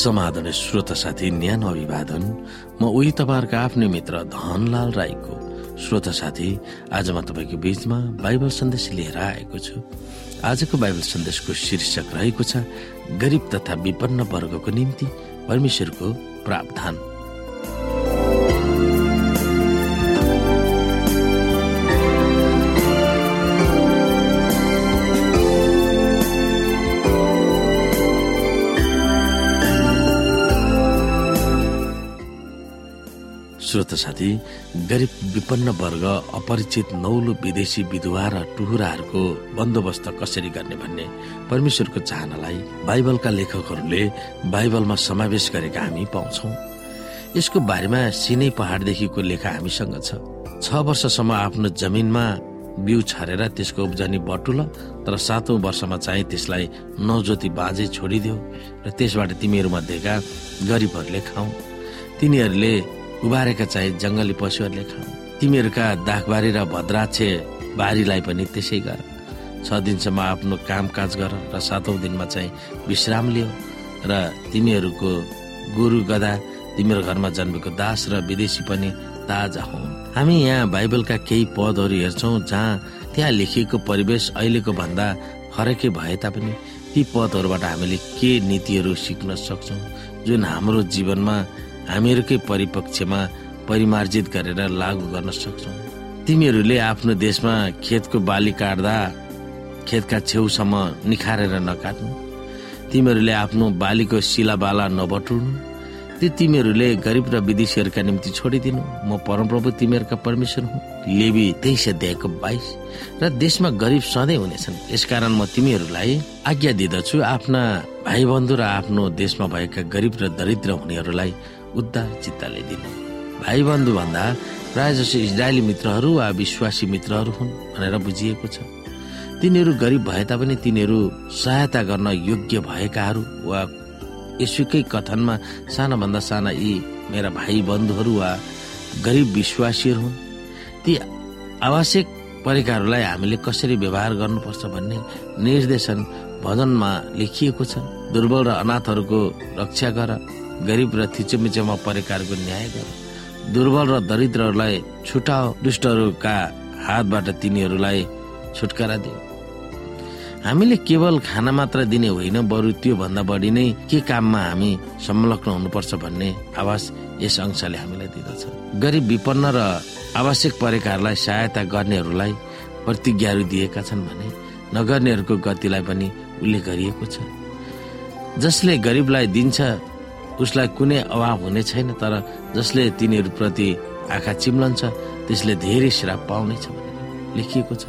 समाधान श्रोता साथी न्यानो अभिवादन। म उही तपाईँहरूको आफ्नै मित्र धनलाल राईको। श्रोता साथी आज म तपाईँको बीचमा बाइबल सन्देश लिएर आएको छु। आजको बाइबल सन्देशको शीर्षक रहेको छ गरिब तथा विपन्न वर्गको निम्ति परमेश्वरको प्रावधान। श्रोत साथी गरिब विपन्न वर्ग अपरिचित नौलो विदेशी विधवा र टुहुराहरूको बन्दोबस्त कसरी गर्ने भन्ने परमेश्वरको चाहनालाई बाइबलका लेखकहरूले बाइबलमा समावेश गरेका हामी पाउँछौ। यसको बारेमा सिनै पहाडदेखिको लेखा हामीसँग छ। छ वर्षसम्म आफ्नो जमिनमा बिउ छरेर त्यसको उब्जनी बटुल तर सातौं वर्षमा चाहिँ त्यसलाई नौजोती बाँझै छोडिदेऊ र त्यसबाट तिमीहरू मध्येका गरिबहरूले खाऊ। तिनीहरूले उबारेका चाहिँ जङ्गली पशुहरूले खाऊ तिमीहरूका दाखबारी र भद्राक्षे बारीलाई पनि त्यसै गर। छ दिनसम्म आफ्नो कामकाज गर र सातौं दिनमा चाहिँ विश्राम लियो र तिमीहरूको गुरु गदा तिमीहरू घरमा जन्मेको दास र विदेशी पनि ताजा हुन्। हामी यहाँ बाइबलका केही पदहरू हेर्छौँ जहाँ त्यहाँ लेखिएको परिवेश अहिलेको भन्दा फरकै भए तापनि ती पदहरूबाट हामीले के नीतिहरू सिक्न सक्छौँ जुन हाम्रो जीवनमा हामीहरूकै परिपक्षमा परिमार्जित गरेर लागू गर्न सक्छौ। तिमीहरूले आफ्नो देशमा खेतको बाली काट्दा खेतका छेउसम्म निखारेर नकाट्नु। तिमीहरूले आफ्नो बालीको शिलाबाला नबटुल्नु त्यो तिमीहरूले गरिब र विदेशीहरूका निम्ति छोडिदिनु। म परमप्रभु तिमीहरूका परमेश्वर हुँ। लेबी तेइस अध्यायको बाइस। र देशमा गरिब सधैँ हुनेछन्। यसकारण म तिमीहरूलाई आज्ञा दिँदछु आफ्ना भाइ बन्धु र आफ्नो देशमा भएका गरिब र दरिद्र हुनेहरूलाई उद्धार चित्तले दिनु। भाइ बन्धु भन्दा प्राय जसो इजरायली मित्रहरू वा विश्वासी मित्रहरू हुन् भनेर बुझिएको छ। तिनीहरू गरिब भए तापनि तिनीहरू सहायता गर्न योग्य भएकाहरू वा यसुकै कथनमा सानाभन्दा साना यी मेरा भाइ बन्धुहरू वा गरिब विश्वासीहरू हुन्। ती आवश्यक परेकाहरूलाई हामीले कसरी व्यवहार गर्नुपर्छ भन्ने निर्देशन भजनमा लेखिएको छ दुर्बल र अनाथहरूको रक्षा गर। गरिब र थिचोमिचोमा परेकाहरूको न्याय गर। दुर्बल र दरिद्रहरूलाई छुटाओ दुष्टहरूका हातबाट तिनीहरूलाई छुटकारा दियो हामीले केवल खाना मात्र दिने होइन बरु त्यो भन्दा बढी नै के काममा हामी संलग्न हुनुपर्छ भन्ने आवाज यस अंशले हामीलाई दिँदछ। गरिब विपन्न र आवश्यक परेकाहरूलाई सहायता गर्नेहरूलाई प्रतिज्ञाहरू दिएका छन् भने नगर्नेहरूको गतिलाई पनि उल्लेख गरिएको छ। जसले गरिबलाई दिन्छ उसलाई कुनै अभाव हुने छैन तर जसले तिनीहरूप्रति आँखा चिम्लन्छ त्यसले धेरै श्राप पाउनेछ भनेर लेखिएको छ।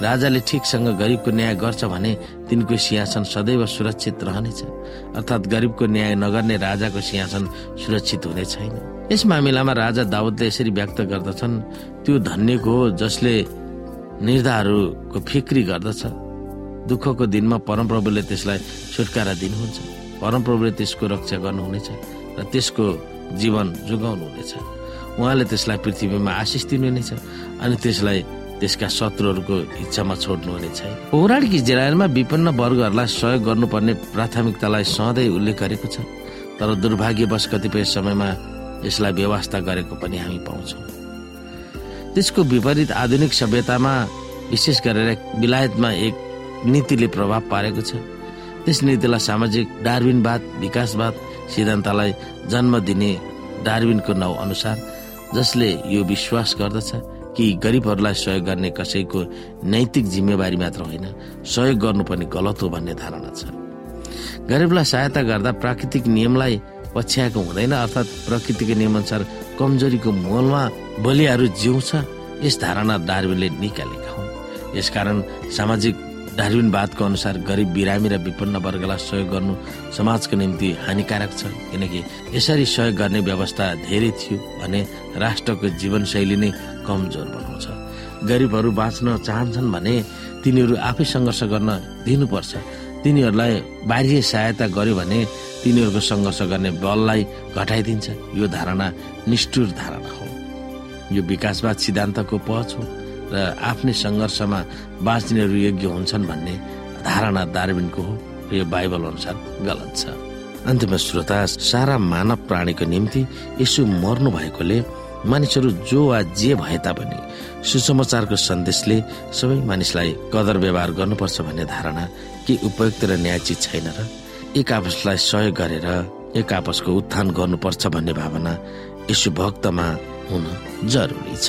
राजाले ठिकसँग गरिबको न्याय गर्छ भने तिनको सिंहासन सदैव सुरक्षित रहनेछ। अर्थात् गरिबको न्याय नगर्ने राजाको सिंहासन सुरक्षित हुने छैन। यस मामिलामा राजा दाउदले यसरी व्यक्त गर्दछन् त्यो धन्यको हो जसले निर्धारहरूको फिक्री गर्दछ। दुःखको दिनमा परमप्रभुले त्यसलाई छुटकारा दिनुहुन्छ। परमप्रभुले त्यसको रक्षा गर्नुहुनेछ र त्यसको जीवन जोगाउनुहुनेछ। उहाँले त्यसलाई पृथ्वीमा आशिष दिनुहुनेछ अनि त्यसलाई त्यसका शत्रुहरूको इच्छामा छोड्नुहुने छैन पौराणिक इजरायलमा विपन्न वर्गहरूलाई सहयोग गर्नुपर्ने प्राथमिकतालाई सधैँ उल्लेख गरेको छ। तर दुर्भाग्यवश कतिपय समयमा यसलाई व्यवस्था गरेको पनि हामी पाउँछौँ। त्यसको विपरीत आधुनिक सभ्यतामा विशेष गरेर विलायतमा एक नीतिले प्रभाव पारेको छ। त्यस नीतिलाई सामाजिक डार्विनवाद विकासवाद सिद्धान्तलाई जन्म दिने डार्विनको नाउँ अनुसार जसले यो विश्वास गर्दछ कि गरिबहरूलाई सहयोग गर्ने कसैको नैतिक जिम्मेवारी मात्र होइन सहयोग गर्नु पनि गलत हो भन्ने धारणा छ। गरिबलाई सहायता गर्दा प्राकृतिक नियमलाई पछ्याएको हुँदैन अर्थात् प्रकृतिको नियमअनुसार कमजोरीको मोलमा बलियाहरू जिउँछ यस धारणा डार्विनले निकालेका हुन्। यसकारण सामाजिक डार्विनवादको अनुसार गरिब बिरामी र विपन्न वर्गलाई सहयोग गर्नु समाजको निम्ति हानिकारक छ किनकि यसरी सहयोग गर्ने व्यवस्था धेरै थियो भने राष्ट्रको जीवनशैली नै कमजोर बनाउँछ। गरिबहरू बाँच्न चाहन्छन् भने तिनीहरू आफै सङ्घर्ष गर्न दिनुपर्छ। तिनीहरूलाई बाह्य सहायता गर्यो भने तिनीहरूको सङ्घर्ष गर्ने बललाई घटाइदिन्छ। यो धारणा निष्ठुर धारणा हो। यो विकासवाद सिद्धान्तको पहच हो। र आफ्नै सङ्घर्षमा बाँच्नेहरू योग्य हुन्छन् भन्ने धारणा दार्बिनको हो। र यो बाइबल अनुसार गलत छ। अन्तिम श्रोता सारा मानव प्राणीको निम्ति यसो मर्नु भएकोले मानिसहरू जो वा जे भए तापनि सुसमाचारको सन्देशले सबै मानिसलाई कदर व्यवहार गर्नुपर्छ भन्ने धारणा के उपयुक्त र न्यायचित छैन र एक आपसलाई सहयोग गरेर एक आपसको उत्थान गर्नुपर्छ भन्ने भावना यसो भक्तमा हुन जरुरी छ।